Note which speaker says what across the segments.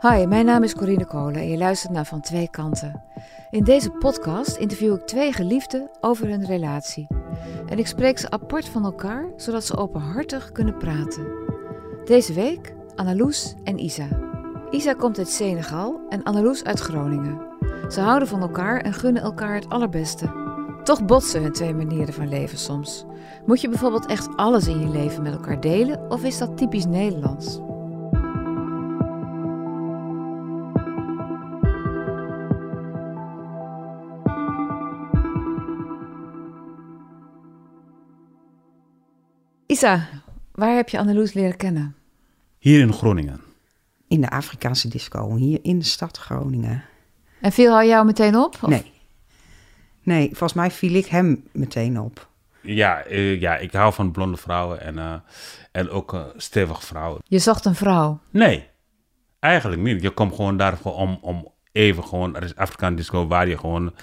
Speaker 1: Hi, mijn naam is Corine Kolen en je luistert naar Van Twee Kanten. In deze podcast interview ik twee geliefden over hun relatie. En ik spreek ze apart van elkaar, zodat ze openhartig kunnen praten. Deze week Annaloes en Isa. Isa komt uit Senegal en Annaloes uit Groningen. Ze houden van elkaar en gunnen elkaar het allerbeste. Toch botsen hun twee manieren van leven soms. Moet je bijvoorbeeld echt alles in je leven met elkaar delen of is dat typisch Nederlands? Isa, waar heb je Anneloes leren kennen?
Speaker 2: Hier in Groningen.
Speaker 3: In de Afrikaanse disco, hier in de stad Groningen.
Speaker 1: En viel hij jou meteen op? of-
Speaker 3: Nee. Nee, volgens mij viel ik hem meteen op.
Speaker 2: Ja, eh, ja, ik hou van blonde vrouwen en, eh, en ook eh, stevige vrouwen.
Speaker 1: Je zocht een vrouw.
Speaker 2: Nee, eigenlijk niet. Je komt gewoon daar om, om even gewoon... Er is Afrikaan disco waar je gewoon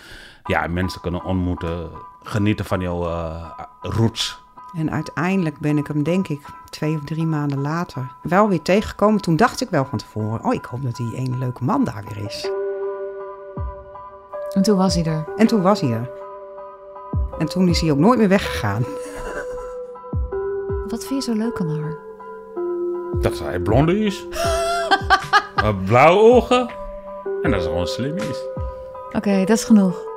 Speaker 2: ja, mensen kunnen ontmoeten. Genieten van jouw eh, roots.
Speaker 3: En uiteindelijk ben ik hem, denk ik, twee of drie maanden later wel weer tegengekomen. Toen dacht ik wel van tevoren, oh, ik hoop dat die ene leuke man daar weer is.
Speaker 1: En toen was hij er.
Speaker 3: En toen was hij er. En toen is hij ook nooit meer weggegaan.
Speaker 1: Wat vind je zo leuk aan haar?
Speaker 2: Dat hij blonde is. Blauwe ogen. En dat ze gewoon slim is.
Speaker 1: Oké, dat is genoeg.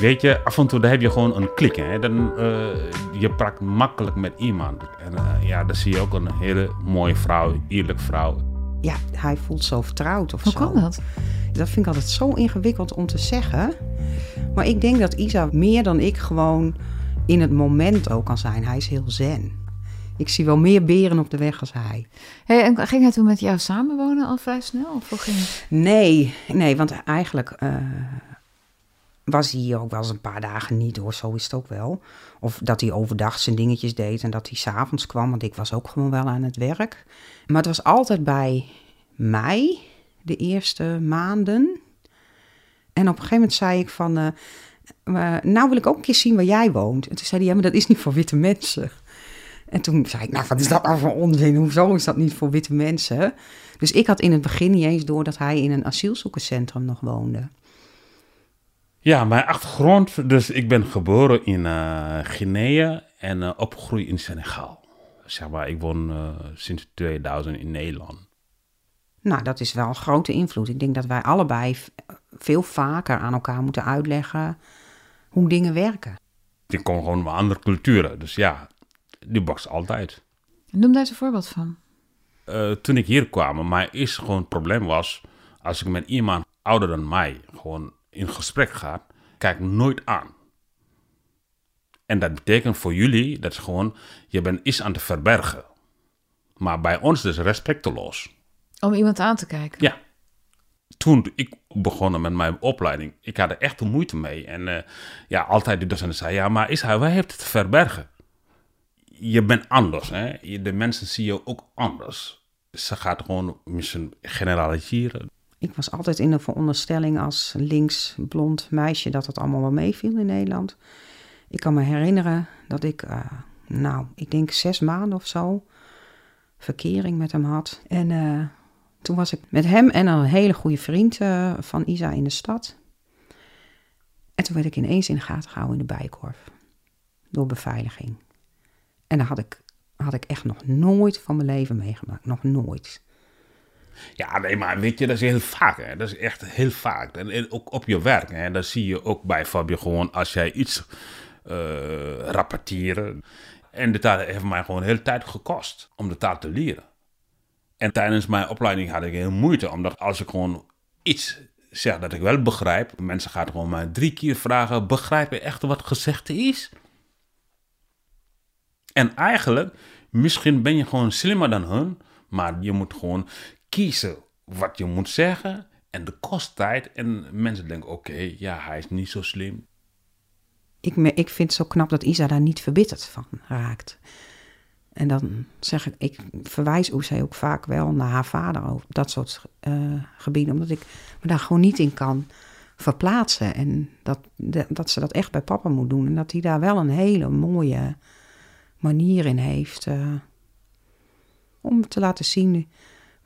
Speaker 2: Weet je, af en toe dan heb je gewoon een klik. Hè? Dan, eh, je praat makkelijk met iemand. En eh, ja, dan zie je ook een hele mooie vrouw, eerlijk vrouw.
Speaker 3: Ja, hij voelt zo vertrouwd of
Speaker 1: Hoe
Speaker 3: zo.
Speaker 1: kan dat?
Speaker 3: Dat vind ik altijd zo ingewikkeld om te zeggen. Maar ik denk dat Isa meer dan ik gewoon in het moment ook kan zijn. Hij is heel zen. Ik zie wel meer beren op de weg als hij.
Speaker 1: Hey, en ging hij toen met jou samenwonen al vrij snel? Of hoe ging het?
Speaker 3: Nee, nee, want eigenlijk eh, was hij hier ook wel eens een paar dagen niet hoor. Zo is het ook wel. Of dat hij overdag zijn dingetjes deed en dat hij s'avonds kwam. Want ik was ook gewoon wel aan het werk. Maar het was altijd bij mij, de eerste maanden. En op een gegeven moment zei ik van... eh, eh, nou wil ik ook een keer zien waar jij woont. En toen zei hij, ja, maar dat is niet voor witte mensen. En toen zei ik, nou, wat is dat nou voor onzin? Hoezo is dat niet voor witte mensen? Dus ik had in het begin niet eens door dat hij in een asielzoekerscentrum nog woonde.
Speaker 2: Ja, mijn achtergrond, dus ik ben geboren in eh Guinea en eh, opgegroeid in Senegal. Zeg maar, ik woon eh, sinds 2000 in Nederland.
Speaker 3: Nou, dat is wel een grote invloed. Ik denk dat wij allebei veel vaker aan elkaar moeten uitleggen hoe dingen werken.
Speaker 2: Ik kom gewoon van andere culturen, dus ja, die box altijd.
Speaker 1: Noem daar eens een voorbeeld van.
Speaker 2: Eh, toen ik hier kwam, mijn eerste gewoon probleem was, als ik met iemand ouder dan mij gewoon in gesprek ga, kijk nooit aan. En dat betekent voor jullie dat is gewoon, je bent iets aan te verbergen. Maar bij ons is het respecteloos.
Speaker 1: Om iemand aan te kijken.
Speaker 2: Ja. Toen ik begon met mijn opleiding, ik had er echt moeite mee. En eh, ja, altijd die docent zei, ja, maar is hij, waar heeft het te verbergen? Je bent anders, hè. De mensen zien je ook anders. Ze gaat gewoon misschien generaliseren.
Speaker 3: Ik was altijd in de veronderstelling als links blond meisje dat het allemaal wel meeviel in Nederland. Ik kan me herinneren dat ik, eh, nou, ik denk zes maanden of zo verkering met hem had. En eh, toen was ik met hem en een hele goede vriend eh, van Isa in de stad. En toen werd ik ineens in de gaten gehouden in de bijkorf. Door beveiliging. En dat had ik, had ik echt nog nooit van mijn leven meegemaakt. Nog nooit.
Speaker 2: Ja, nee, maar weet je, dat is heel vaak. Hè? Dat is echt heel vaak. En, ook op je werk. Hè? Dat zie je ook bij Fabio gewoon als jij iets eh rapporteren. En de taal heeft mij gewoon heel tijd gekost om de taal te leren. En tijdens mijn opleiding had ik heel moeite, omdat als ik gewoon iets zeg dat ik wel begrijp, mensen gaan gewoon maar drie keer vragen, begrijp je echt wat gezegd is? En eigenlijk, misschien ben je gewoon slimmer dan hun, maar je moet gewoon kiezen wat je moet zeggen en de kost tijd. En mensen denken, oké, ja, hij is niet zo slim.
Speaker 3: ik, me- ik vind het zo knap dat Isa daar niet verbitterd van raakt. En dan zeg ik, ik verwijs Oesay ook vaak wel naar haar vader over dat soort eh, gebieden, omdat ik me daar gewoon niet in kan verplaatsen. En dat, dat ze dat echt bij papa moet doen. En dat hij daar wel een hele mooie manier in heeft eh, om te laten zien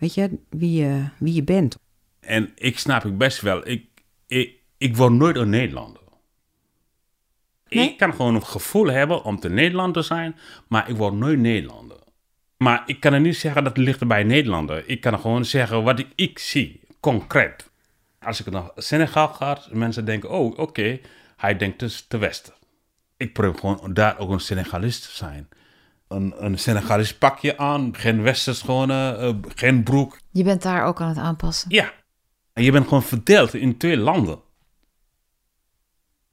Speaker 3: weet je, wie je, wie je bent.
Speaker 2: En ik snap ik best wel, ik, ik, ik word nooit een Nederlander.
Speaker 3: Nee?
Speaker 2: Ik kan gewoon een gevoel hebben om te Nederland te zijn, maar ik word nooit Nederlander. Maar ik kan er niet zeggen dat het ligt bij Nederlander. Ik kan gewoon zeggen wat ik, ik zie, concreet. Als ik naar Senegal ga, mensen denken, oh oké, hij denkt dus te westen. Ik probeer gewoon daar ook een Senegalist te zijn. Een, een Senegalist pakje aan, geen westers gewoon, eh, geen broek.
Speaker 1: Je bent daar ook aan het aanpassen.
Speaker 2: Ja. En je bent gewoon verdeeld in twee landen.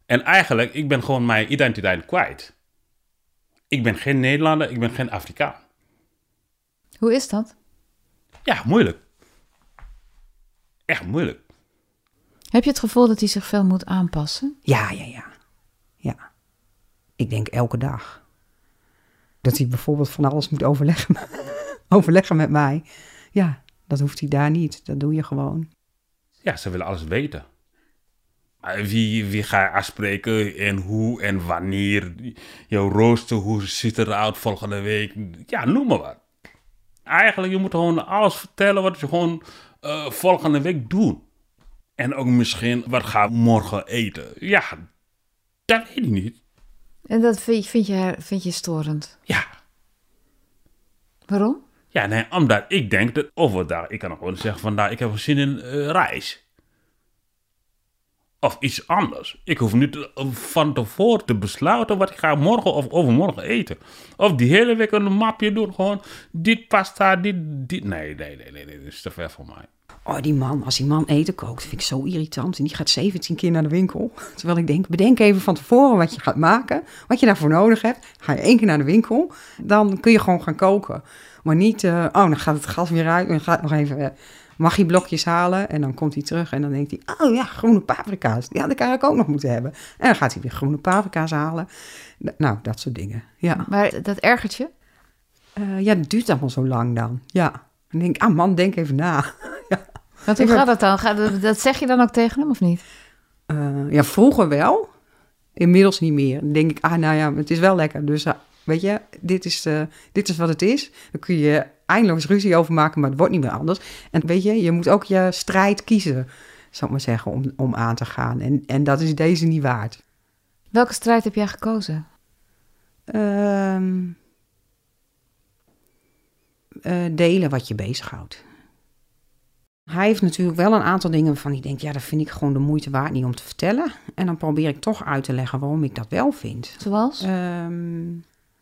Speaker 2: En eigenlijk, ik ben gewoon mijn identiteit kwijt. Ik ben geen Nederlander, ik ben geen Afrikaan.
Speaker 1: Hoe is dat?
Speaker 2: Ja, moeilijk. Echt moeilijk.
Speaker 1: Heb je het gevoel dat hij zich veel moet aanpassen?
Speaker 3: Ja, ja, ja. Ja. Ik denk elke dag. Dat hij bijvoorbeeld van alles moet overleggen, overleggen met mij. Ja, dat hoeft hij daar niet. Dat doe je gewoon.
Speaker 2: Ja, ze willen alles weten. Wie, wie ga je afspreken en hoe en wanneer? Jouw rooster, hoe ziet het eruit volgende week? Ja, noem maar wat. Eigenlijk, je moet gewoon alles vertellen wat je gewoon eh, volgende week doet. En ook misschien, wat ga ik morgen eten? Ja, dat weet ik niet.
Speaker 1: En dat vind, vind, je, vind je storend.
Speaker 2: Ja,
Speaker 1: Waarom?
Speaker 2: ja nee, omdat ik denk dat overdag, ik kan gewoon zeggen vandaag, ik heb wel zin in eh, rijst. Of iets anders. Ik hoef niet eh, van tevoren te besluiten wat ik ga morgen of overmorgen eten. Of die hele week een mapje doen. Gewoon dit pasta, dit, dit. Nee, nee, nee, nee, nee, dat is te ver voor mij.
Speaker 3: Oh, die man, als die man eten kookt, vind ik zo irritant. En die gaat 17 keer naar de winkel. Terwijl ik denk, bedenk even van tevoren wat je gaat maken. Wat je daarvoor nodig hebt. Ga je één keer naar de winkel, dan kun je gewoon gaan koken. Maar niet, eh, oh, dan gaat het gas weer uit. En dan gaat nog even uh, magieblokjes halen. En dan komt hij terug en dan denkt hij, oh ja, groene paprika's. Ja, dat kan ik ook nog moeten hebben. En dan gaat hij weer groene paprika's halen. Nou, dat soort dingen, ja.
Speaker 1: Maar dat ergert je?
Speaker 3: Eh, ja, het duurt allemaal zo lang dan, ja. Dan denk ik, ah man, denk even na.
Speaker 1: Want hoe
Speaker 3: Ik heb-
Speaker 1: gaat dat dan? Gaat, dat- zeg je dan ook tegen hem of niet?
Speaker 3: Eh, ja, vroeger wel. Inmiddels niet meer. Dan denk ik, ah, nou ja, het is wel lekker. Dus ah, weet je, dit is, eh, dit is wat het is. Dan kun je eindeloos ruzie over maken, maar het wordt niet meer anders. En weet je, je moet ook je strijd kiezen, zou ik maar zeggen, om, om aan te gaan. En, en dat is deze niet waard.
Speaker 1: Welke strijd heb jij gekozen?
Speaker 3: Ehm, eh, delen wat je bezighoudt. Hij heeft natuurlijk wel een aantal dingen waarvan hij denkt, ja, dat vind ik gewoon de moeite waard niet om te vertellen. En dan probeer ik toch uit te leggen waarom ik dat wel vind.
Speaker 1: Zoals?
Speaker 3: Ehm,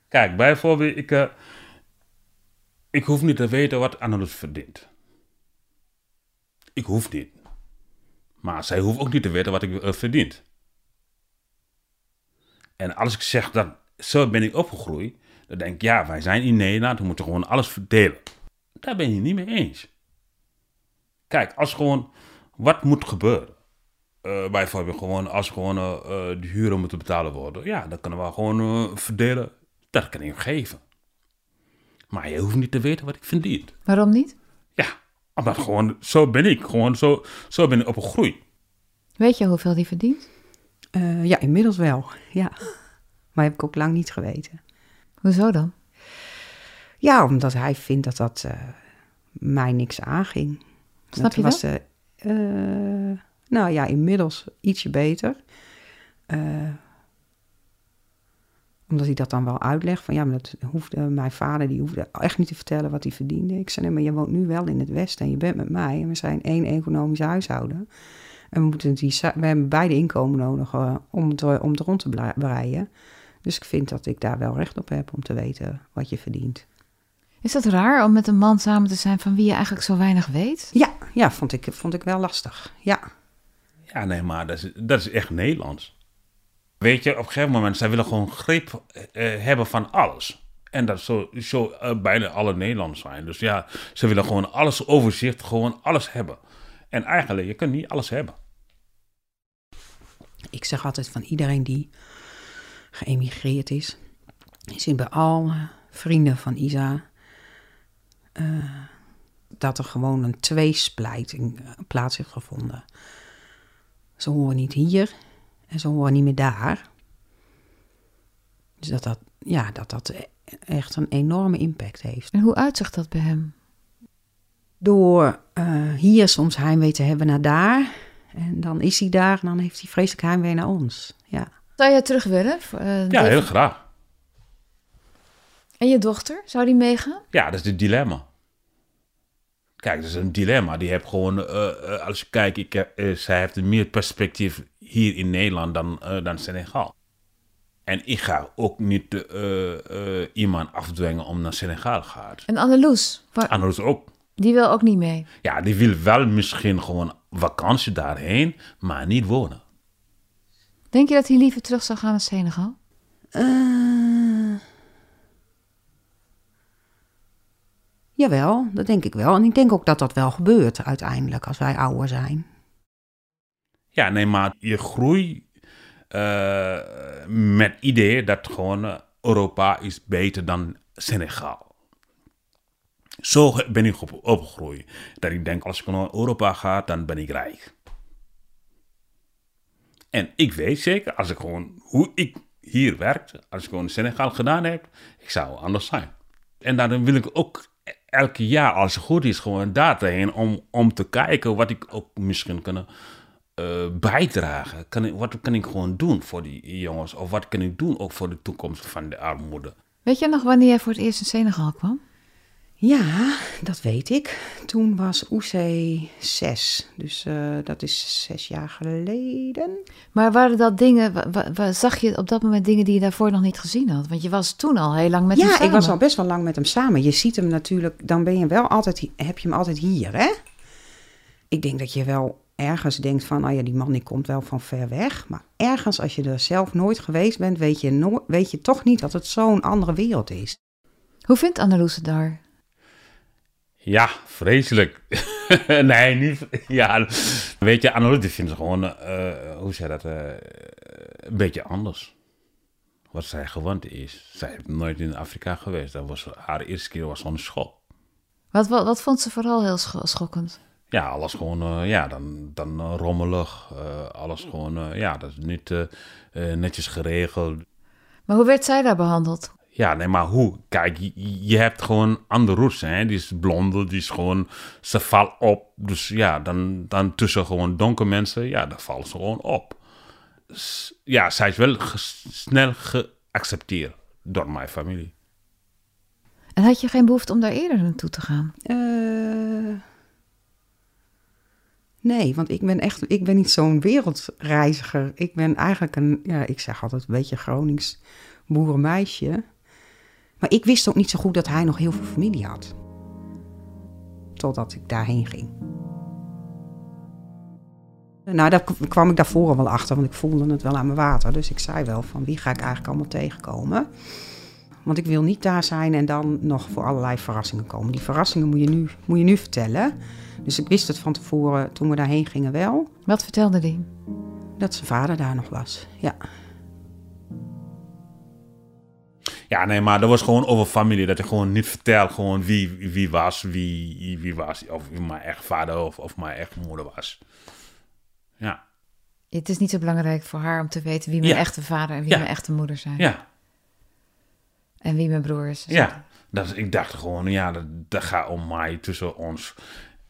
Speaker 2: Kijk, bijvoorbeeld, ik, eh, ik hoef niet te weten wat Annelies verdient. Ik hoef niet. Maar zij hoeft ook niet te weten wat ik eh, verdient. En als ik zeg dat zo ben ik opgegroeid, dan denk ik, ja, wij zijn in Nederland, we moeten gewoon alles verdelen. Daar ben je niet mee eens. Kijk, als gewoon, wat moet gebeuren? Eh, bijvoorbeeld gewoon, als gewoon eh, eh, de huren moeten betalen worden, ja, dan kunnen we gewoon verdelen. Dat kan ik geven. Maar je hoeft niet te weten wat ik verdien.
Speaker 1: Waarom niet?
Speaker 2: Ja, omdat gewoon, zo ben ik. Gewoon zo, zo ben ik opgegroeid.
Speaker 1: Weet je hoeveel die verdient?
Speaker 3: eh, ja, inmiddels wel, ja. Maar heb ik ook lang niet geweten.
Speaker 1: Hoezo dan?
Speaker 3: Ja, omdat hij vindt dat dat eh, mij niks aanging.
Speaker 1: Snap je
Speaker 3: was, eh, nou ja, inmiddels ietsje beter. Eh, omdat hij dat dan wel uitlegt. Van ja, maar dat hoefde, mijn vader die hoefde echt niet te vertellen wat hij verdiende. Ik zei, nee, maar je woont nu wel in het Westen en je bent met mij. En we zijn één economisch huishouden. En we, moeten die, we hebben beide inkomen nodig eh, om, het, om het rond te breien. Dus ik vind dat ik daar wel recht op heb om te weten wat je verdient.
Speaker 1: Is dat raar om met een man samen te zijn van wie je eigenlijk zo weinig weet?
Speaker 3: Ja, ja vond, ik, vond ik wel lastig. Ja,
Speaker 2: Ja, nee, maar dat is, dat is echt Nederlands. Weet je, op een gegeven moment, zij willen gewoon grip eh, hebben van alles. En dat is zo, zo eh, bijna alle Nederlanders zijn. Dus ja, ze willen gewoon alles overzicht, gewoon alles hebben. En eigenlijk, je kunt niet alles hebben.
Speaker 3: ik zeg altijd van iedereen die geëmigreerd is. Ziet bij alle vrienden van Isa eh, dat er gewoon een tweesplijting eh, plaats heeft gevonden. Ze horen niet hier en ze horen niet meer daar. Dus dat dat, ja, dat, dat e- echt een enorme impact heeft.
Speaker 1: En hoe uitzicht dat bij hem?
Speaker 3: door eh, hier soms heimwee te hebben naar daar. En dan is hij daar en dan heeft hij vreselijk heimwee naar ons. Ja.
Speaker 1: Zou jij terug willen?
Speaker 2: Ja, heel graag.
Speaker 1: En je dochter, zou die meegaan?
Speaker 2: Ja, dat is het dilemma. Kijk, dat is een dilemma. Die heeft gewoon, eh, eh, als je kijkt, ik heb, eh, zij heeft een meer perspectief hier in Nederland dan, eh, dan Senegal. En ik ga ook niet eh, eh, iemand afdwingen om naar Senegal te gaan.
Speaker 1: En Anneloes, waar-
Speaker 2: Anders ook.
Speaker 1: die wil ook niet mee.
Speaker 2: Ja, die wil wel misschien gewoon vakantie daarheen, maar niet wonen.
Speaker 1: Denk je dat hij liever terug zou gaan naar Senegal?
Speaker 3: Eh, jawel, dat denk ik wel. En ik denk ook dat dat wel gebeurt uiteindelijk als wij ouder zijn.
Speaker 2: Ja, nee, maar je groeit eh, met het idee dat gewoon eh, Europa is beter dan Senegal. Zo ben ik op, opgegroeid. Dat ik denk, als ik naar Europa ga, dan ben ik rijk. En ik weet zeker, als ik gewoon, hoe ik hier werk, als ik gewoon Senegal gedaan heb, ik zou anders zijn. En daarom wil ik ook elke jaar, als het goed is, gewoon daarheen om, om te kijken wat ik ook misschien kan eh, bijdragen. Kan ik, wat kan ik gewoon doen voor die jongens? Of wat kan ik doen ook voor de toekomst van de armoede?
Speaker 1: Weet je nog wanneer jij voor het eerst in Senegal kwam?
Speaker 3: Ja, dat weet ik. Toen was Oesé zes. Dus eh, dat is zes jaar geleden.
Speaker 1: Maar waren dat dingen, wa- wa- wa- zag je op dat moment dingen die je daarvoor nog niet gezien had? Want je was toen al heel lang met hem
Speaker 3: ja,
Speaker 1: samen.
Speaker 3: ik was al best wel lang met hem samen. Je ziet hem natuurlijk, dan ben je wel altijd, heb je hem altijd hier, hè? Ik denk dat je wel ergens denkt van, nou ja, die man die komt wel van ver weg. Maar ergens, als je er zelf nooit geweest bent, weet je, no weet je toch niet dat het zo'n andere wereld is.
Speaker 1: Hoe vindt Anneloes het daar?
Speaker 2: Ja, vreselijk. nee, niet. Ja, weet je, Annelies vindt ze gewoon, eh, hoe zeg dat, eh, een beetje anders. Wat zij gewend is. Zij heeft nooit in Afrika geweest. Dat was haar eerste keer was zo'n school.
Speaker 1: Wat, wat, wat vond ze vooral heel scho- schokkend?
Speaker 2: Ja, alles gewoon, eh, ja, dan, dan rommelig. alles gewoon, ja, dat is niet netjes geregeld.
Speaker 1: Maar hoe werd zij daar behandeld?
Speaker 2: Ja, nee, maar hoe? Kijk, je, je hebt gewoon andere roots, hè. Die is blonde, die is gewoon, ze valt op. Dus ja, dan, dan tussen gewoon donkere mensen, ja, dan vallen ze gewoon op. S- ja, zij is wel ge- snel geaccepteerd door mijn familie.
Speaker 1: En had je geen behoefte om daar eerder naartoe te gaan?
Speaker 3: Eh, nee, want ik ben echt, ik ben niet zo'n wereldreiziger. Ik ben eigenlijk een, ja, ik zeg altijd een beetje Gronings boerenmeisje. Maar ik wist ook niet zo goed dat hij nog heel veel familie had. Totdat ik daarheen ging. Nou, daar kwam ik daarvoor wel achter, want ik voelde het wel aan mijn water. Dus ik zei wel van wie ga ik eigenlijk allemaal tegenkomen. Want ik wil niet daar zijn en dan nog voor allerlei verrassingen komen. Die verrassingen moet je nu, moet je nu vertellen. Dus ik wist het van tevoren, toen we daarheen gingen wel,
Speaker 1: Wat vertelde die?
Speaker 3: dat zijn vader daar nog was. Ja,
Speaker 2: Ja, nee, maar dat was gewoon over familie. Dat je gewoon niet vertelt gewoon wie, wie was, wie, wie was. Of wie mijn echt vader of, of mijn echt moeder was. Ja,
Speaker 1: Het is niet zo belangrijk voor haar om te weten wie mijn
Speaker 2: Ja.
Speaker 1: echte vader en wie
Speaker 2: Ja.
Speaker 1: mijn echte moeder zijn.
Speaker 2: ja.
Speaker 1: En wie mijn broer is.
Speaker 2: Ja, dat, is- ik dacht gewoon, ja, dat, dat gaat om mij tussen ons.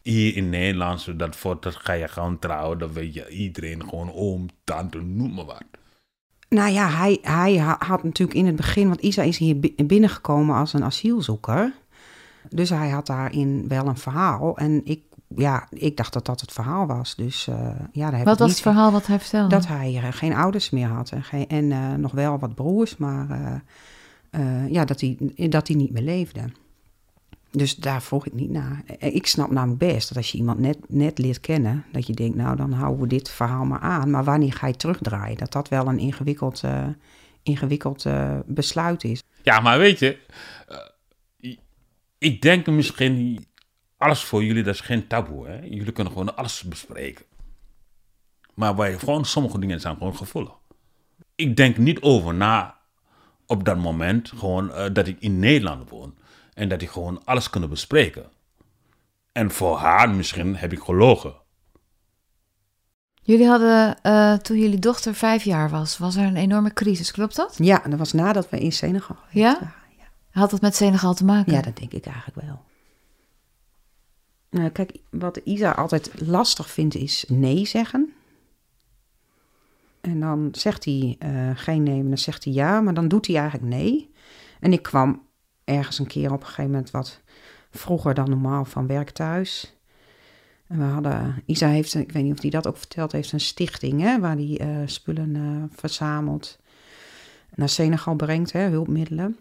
Speaker 2: Hier in Nederland, dat voor dat ga je gewoon trouwen, dan weet je iedereen gewoon oom, tante, noem maar wat.
Speaker 3: Nou ja, hij, hij ha- had natuurlijk in het begin, want Isa is hier bi- binnengekomen als een asielzoeker. Dus hij had daarin wel een verhaal. En ik, ja, ik dacht dat dat het verhaal was. Dus eh, ja, daar heb
Speaker 1: Wat
Speaker 3: ik
Speaker 1: was
Speaker 3: niet
Speaker 1: het verhaal wat hij vertelde?
Speaker 3: Dat hij eh, geen ouders meer had en, geen, en eh, nog wel wat broers, maar ja, dat, hij, dat hij niet meer leefde. Dus daar vroeg ik niet naar. Eh, Ik snap namelijk best dat als je iemand net, net leert kennen, dat je denkt, nou dan houden we dit verhaal maar aan. Maar wanneer ga je terugdraaien? Dat dat wel een ingewikkeld, eh, ingewikkeld eh, besluit is.
Speaker 2: Ja, maar weet je, ik denk misschien, alles voor jullie, dat is geen taboe. Hè? Jullie kunnen gewoon alles bespreken. Maar bij gewoon sommige dingen zijn gewoon gevoelig. Ik denk niet over na op dat moment, gewoon dat ik in Nederland woon. En dat ik gewoon alles kunnen bespreken. En voor haar misschien heb ik gelogen.
Speaker 1: Jullie hadden, eh, toen jullie dochter vijf jaar was, was er een enorme crisis, klopt dat?
Speaker 3: Ja, dat was nadat we in Senegal
Speaker 1: Ja?
Speaker 3: waren, ja.
Speaker 1: Had dat met Senegal te maken?
Speaker 3: Ja, dat denk ik eigenlijk wel. Nou, kijk, wat Isa altijd lastig vindt is nee zeggen. En dan zegt hij uh, geen nee, maar dan zegt hij ja, maar dan doet hij eigenlijk nee. En ik kwam ergens een keer op een gegeven moment wat vroeger dan normaal van werk thuis. En we hadden, Isa heeft, ik weet niet of hij dat ook verteld heeft, een stichting hè, waar hij uh, spullen uh, verzamelt. Naar Senegal brengt, hè, hulpmiddelen.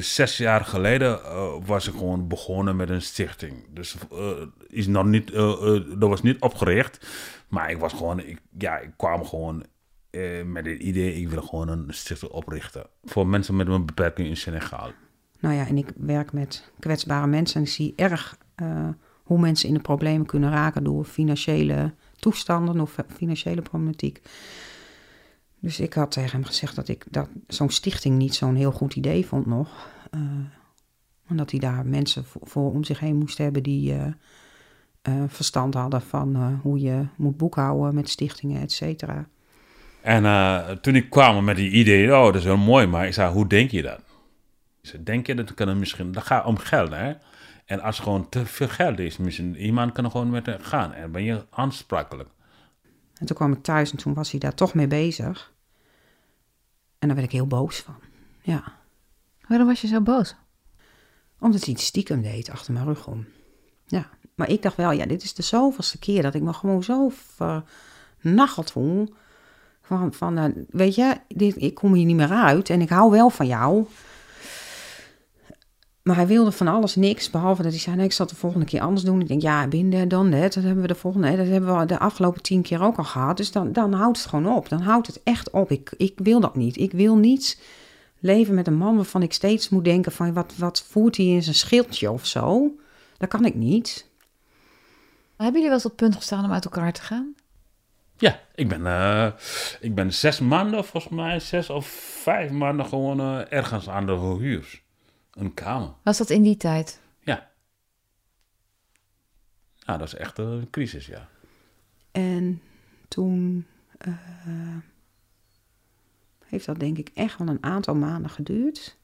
Speaker 2: Zes jaar geleden was ik gewoon begonnen met een stichting. Dus is nog niet, dat was niet opgericht. Maar ik was gewoon, ik, ja, ik kwam gewoon met het idee, ik wil gewoon een stichting oprichten. Voor mensen met een beperking in Senegal.
Speaker 3: Nou ja, en ik werk met kwetsbare mensen en ik zie erg hoe mensen in de problemen kunnen raken door financiële toestanden of financiële problematiek. Dus ik had tegen hem gezegd dat ik dat zo'n stichting niet zo'n heel goed idee vond nog. Uh, omdat hij daar mensen voor, om zich heen moest hebben die uh, verstand hadden van hoe je moet boekhouden met stichtingen, et cetera.
Speaker 2: En toen ik kwam met die idee, oh dat is heel mooi, maar ik zei, hoe denk je dat? Denk je dat kan misschien, dat gaat om geld hè? En als gewoon te veel geld is, misschien iemand kan er gewoon met gaan en ben je aansprakelijk.
Speaker 3: En toen kwam ik thuis en toen was hij daar toch mee bezig. En daar werd ik heel boos van. Ja.
Speaker 1: Waarom was je zo boos?
Speaker 3: Omdat hij het stiekem deed achter mijn rug om. Ja. Maar ik dacht wel, ja, dit is de zoveelste keer dat ik me gewoon zo vernacheld voel. Van, van uh, weet je, dit, ik kom hier niet meer uit en ik hou wel van jou. Maar hij wilde van alles niks, behalve dat hij zei, nee, ik zal het de volgende keer anders doen. Ik denk, ja, binnen dan net, dat hebben we de volgende, dat hebben we de afgelopen tien keer ook al gehad. Dus dan, dan houdt het gewoon op, dan houdt het echt op. Ik, ik wil dat niet. Ik wil niet leven met een man waarvan ik steeds moet denken van, wat, wat voert hij in zijn schildje of zo? Dat kan ik niet.
Speaker 1: Hebben jullie wel eens op punt gestaan om uit elkaar te gaan?
Speaker 2: Ja, ik ben, uh, ik ben zes maanden, volgens mij zes of vijf maanden gewoon uh, ergens aan de huur een kamer.
Speaker 1: Was dat in die tijd?
Speaker 2: Ja. Nou, dat is echt een crisis, ja.
Speaker 3: En toen uh, heeft dat denk ik echt wel een aantal maanden geduurd.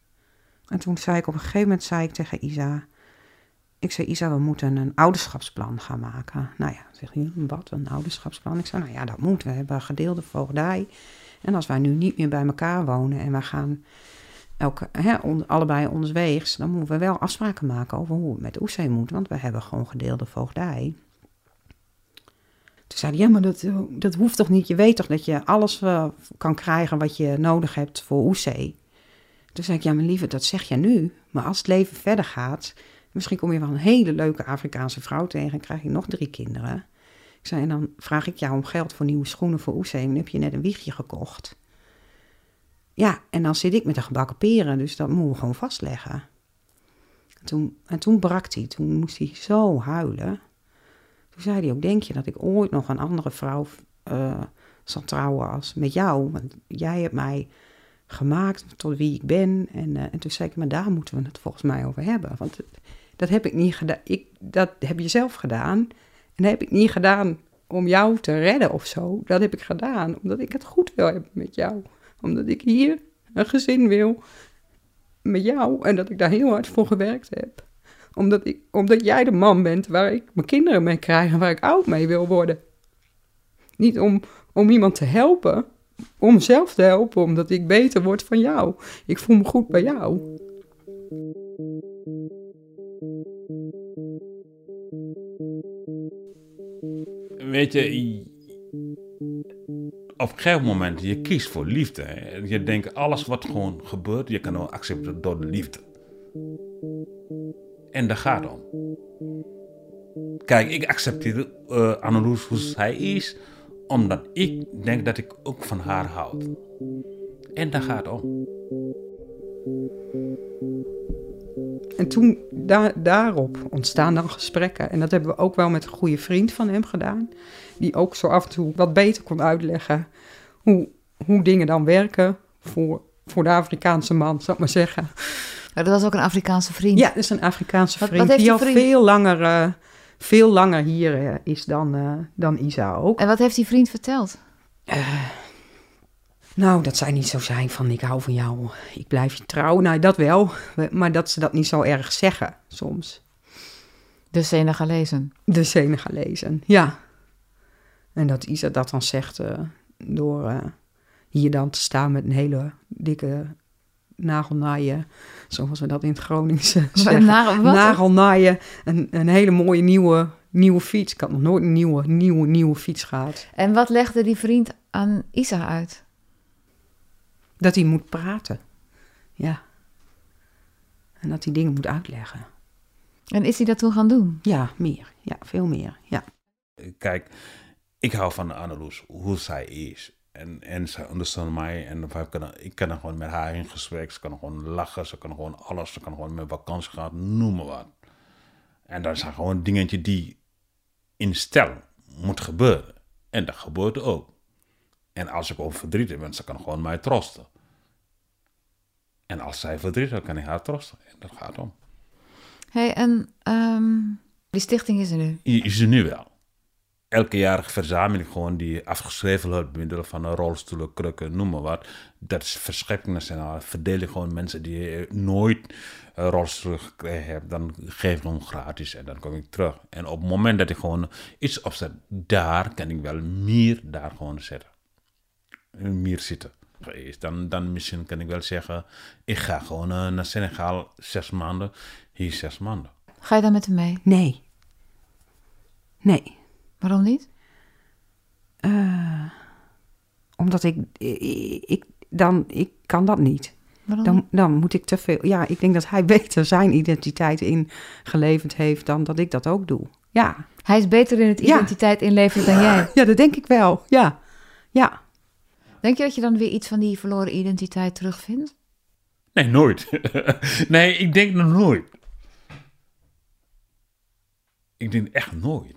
Speaker 3: En toen zei ik op een gegeven moment zei ik tegen Isa... Ik zei, Isa, we moeten een ouderschapsplan gaan maken. Nou ja, zeg je, wat, een ouderschapsplan? Ik zei, nou ja, dat moet. We hebben gedeelde voogdij. En als wij nu niet meer bij elkaar wonen en we gaan elke, hè, allebei ons dan moeten we wel afspraken maken over hoe het met Oesee moet, want we hebben gewoon gedeelde voogdij. Toen zei hij, ja, maar dat, dat hoeft toch niet? Je weet toch dat je alles uh, kan krijgen wat je nodig hebt voor Oesee? Toen zei ik, ja, mijn lieve, dat zeg je nu. Maar als het leven verder gaat, misschien kom je wel een hele leuke Afrikaanse vrouw tegen en krijg je nog drie kinderen. Ik zei, en dan vraag ik jou om geld voor nieuwe schoenen voor Oesee. En heb je net een wiegje gekocht. Ja, en dan zit ik met de gebakken peren, dus dat moeten we gewoon vastleggen. En toen, en toen brak hij, toen moest hij zo huilen. Toen zei hij ook, denk je dat ik ooit nog een andere vrouw uh, zal trouwen als met jou? Want jij hebt mij gemaakt tot wie ik ben. En, uh, en toen zei ik, maar daar moeten we het volgens mij over hebben. Want dat heb ik niet gedaan. Ik, dat heb je zelf gedaan. En dat heb ik niet gedaan om jou te redden of zo. Dat heb ik gedaan omdat ik het goed wil hebben met jou omdat ik hier een gezin wil met jou en dat ik daar heel hard voor gewerkt heb. Omdat, ik, omdat jij de man bent waar ik mijn kinderen mee krijg en waar ik oud mee wil worden. Niet om, om iemand te helpen, om zelf te helpen, omdat ik beter word van jou. Ik voel me goed bij jou.
Speaker 2: Weet je, op een gegeven moment, je kiest voor liefde. Je denkt, alles wat gewoon gebeurt, je kan wel accepteren door de liefde. En daar gaat om. Kijk, ik accepteer uh, hoe zij is, omdat ik denk dat ik ook van haar houd. En daar gaat om.
Speaker 3: En toen, daarop ontstaan dan gesprekken. En dat hebben we ook wel met een goede vriend van hem gedaan. Die ook zo af en toe wat beter kon uitleggen hoe, hoe dingen dan werken voor, voor de Afrikaanse man, zou ik maar zeggen.
Speaker 1: dat was ook een Afrikaanse vriend?
Speaker 3: Ja, dat is een Afrikaanse vriend die al veel langer, uh, veel langer hier uh, is dan, uh, dan Isa ook.
Speaker 1: En wat heeft die vriend verteld?
Speaker 3: Nou, dat zij niet zo zijn van ik hou van jou, ik blijf je trouw. Nou, dat wel, maar dat ze dat niet zo erg zeggen soms.
Speaker 1: De Senegalezen.
Speaker 3: De Senegalezen, ja. En dat Isa dat dan zegt uh, door uh, hier dan te staan met een hele dikke nagelnaaien, zoals we dat in het Gronings zeggen.
Speaker 1: Nagel, wat?
Speaker 3: Nagelnaaien, een, een hele mooie nieuwe, nieuwe fiets. Ik had nog nooit een nieuwe, nieuwe, nieuwe fiets gehad.
Speaker 1: En wat legde die vriend aan Isa uit?
Speaker 3: Dat hij moet praten, ja. En dat hij dingen moet uitleggen.
Speaker 1: En is hij dat toen gaan doen?
Speaker 3: Ja, meer. Ja, veel meer, ja.
Speaker 2: Kijk, ik hou van Anneloes, hoe zij is. En, en ze ondersteunt mij en kunnen, ik kan er gewoon met haar in gesprek. Ze kan gewoon lachen, ze kan gewoon alles. Ze kan gewoon met vakantie gaan, noem maar wat. En dat zijn gewoon dingetje die in stel moet gebeuren. En dat gebeurt ook. En als ik over verdrietig ben, ze kan gewoon mij troosten. En als zij verdrietig is, kan ik haar troosten. En dat gaat om.
Speaker 1: hey, en um, die stichting is er nu?
Speaker 2: Is er nu wel elke jaar verzamel ik gewoon die afgeschreven hulpmiddelen van rolstoelen, krukken, noem maar wat. Dat is verschrikkelijk. verdeel ik gewoon mensen die nooit een rolstoel gekregen hebben. Dan geef ik hem gratis en dan kom ik terug. En op het moment dat ik gewoon iets opzet, daar kan ik wel meer daar gewoon zetten. Meer zitten. Dan, dan misschien kan ik wel zeggen, ik ga gewoon naar Senegal zes maanden, hier zes maanden.
Speaker 1: Ga je dan met hem mee?
Speaker 3: Nee. Nee.
Speaker 1: Waarom niet?
Speaker 3: Uh, omdat ik, ik, dan, ik kan dat niet.
Speaker 1: Waarom?
Speaker 3: Dan, dan moet ik te veel. Ja, ik denk dat hij beter zijn identiteit ingeleverd heeft dan dat ik dat ook doe. Ja.
Speaker 1: Hij is beter in het identiteit ja. inleveren dan jij.
Speaker 3: Ja, dat denk ik wel. Ja. Ja.
Speaker 1: Denk je dat je dan weer iets van die verloren identiteit terugvindt?
Speaker 2: Nee, nooit. nee, ik denk nog nooit. Ik denk echt nooit.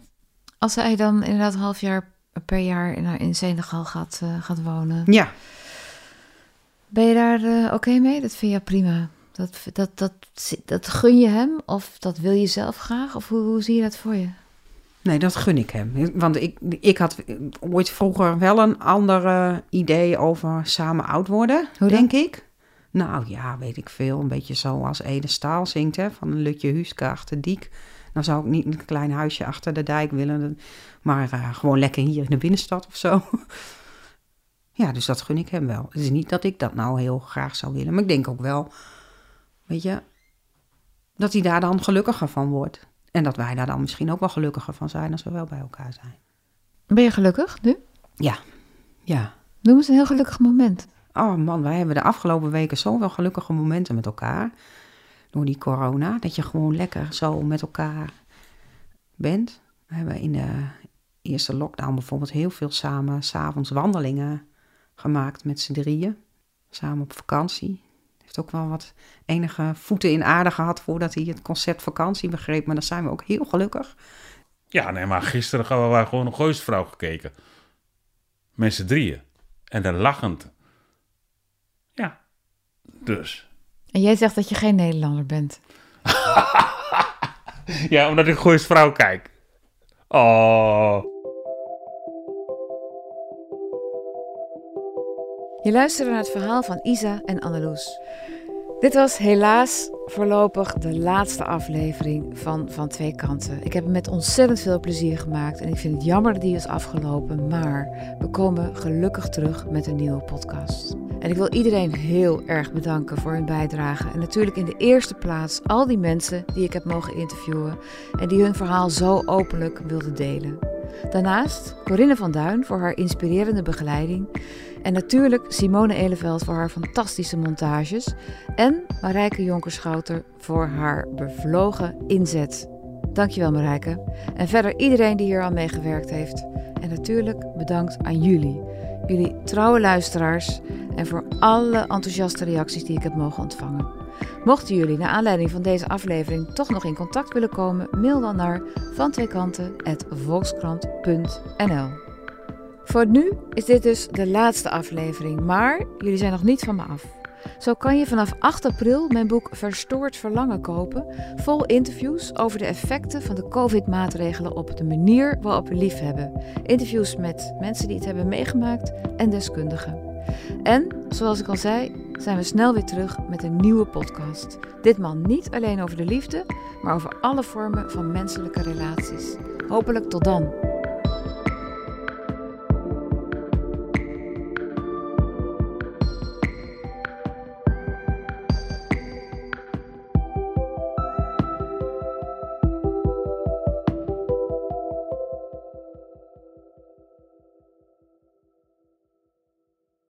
Speaker 1: Als hij dan inderdaad een half jaar per jaar in, in Senegal gaat, uh, gaat wonen.
Speaker 3: Ja.
Speaker 1: Ben je daar uh, oké mee? Dat vind je prima. Dat, dat, dat, dat gun je hem? Of dat wil je zelf graag? Of hoe, hoe zie je dat voor je?
Speaker 3: Nee, dat gun ik hem. Want ik, ik had ooit vroeger wel een ander idee over samen oud worden,
Speaker 1: Hoe
Speaker 3: denk ik. Nou ja, weet ik veel. Een beetje zoals Ede Staal zingt, hè, van een Lutje Huuske achter Diek. Dan zou ik niet een klein huisje achter de dijk willen, maar uh, gewoon lekker hier in de binnenstad of zo. ja, dus dat gun ik hem wel. Het is niet dat ik dat nou heel graag zou willen, maar ik denk ook wel, weet je, dat hij daar dan gelukkiger van wordt. En dat wij daar dan misschien ook wel gelukkiger van zijn als we wel bij elkaar zijn.
Speaker 1: Ben je gelukkig nu?
Speaker 3: Ja, ja.
Speaker 1: Noem eens een heel gelukkig moment.
Speaker 3: Oh man, wij hebben de afgelopen weken zoveel gelukkige momenten met elkaar door die corona. Dat je gewoon lekker zo met elkaar bent. We hebben in de eerste lockdown bijvoorbeeld heel veel samen s'avonds wandelingen gemaakt met z'n drieën. Samen op vakantie. Heeft ook wel wat enige voeten in aarde gehad voordat hij het concept vakantie begreep. Maar dan zijn we ook heel gelukkig.
Speaker 2: Ja, nee, maar gisteren hebben we gewoon een gooisvrouw gekeken. Met z'n drieën. En dan lachend. Ja, dus.
Speaker 1: En jij zegt dat je geen Nederlander bent.
Speaker 2: ja, omdat ik Goois vrouw kijk. Oh.
Speaker 1: Je luisterde naar het verhaal van Isa en Anneloes. Dit was helaas voorlopig de laatste aflevering van Van Twee Kanten. Ik heb hem met ontzettend veel plezier gemaakt en ik vind het jammer dat die is afgelopen, maar we komen gelukkig terug met een nieuwe podcast. En ik wil iedereen heel erg bedanken voor hun bijdrage. En natuurlijk in de eerste plaats al die mensen die ik heb mogen interviewen en die hun verhaal zo openlijk wilden delen. Daarnaast Corinne van Duin voor haar inspirerende begeleiding. En natuurlijk Simone Eleveld voor haar fantastische montages. En Marijke Jonkerschouter voor haar bevlogen inzet. Dankjewel Marijke. En verder iedereen die hier aan meegewerkt heeft. En natuurlijk bedankt aan jullie, jullie trouwe luisteraars en voor alle enthousiaste reacties die ik heb mogen ontvangen. Mochten jullie naar aanleiding van deze aflevering toch nog in contact willen komen, mail dan naar vantweekanten.volkskrant.nl. Voor nu is dit dus de laatste aflevering, maar jullie zijn nog niet van me af. Zo kan je vanaf 8 april mijn boek Verstoord Verlangen kopen, vol interviews over de effecten van de COVID-maatregelen op de manier waarop we lief hebben. Interviews met mensen die het hebben meegemaakt en deskundigen. En, zoals ik al zei, zijn we snel weer terug met een nieuwe podcast. Ditmaal niet alleen over de liefde, maar over alle vormen van menselijke relaties. Hopelijk tot dan.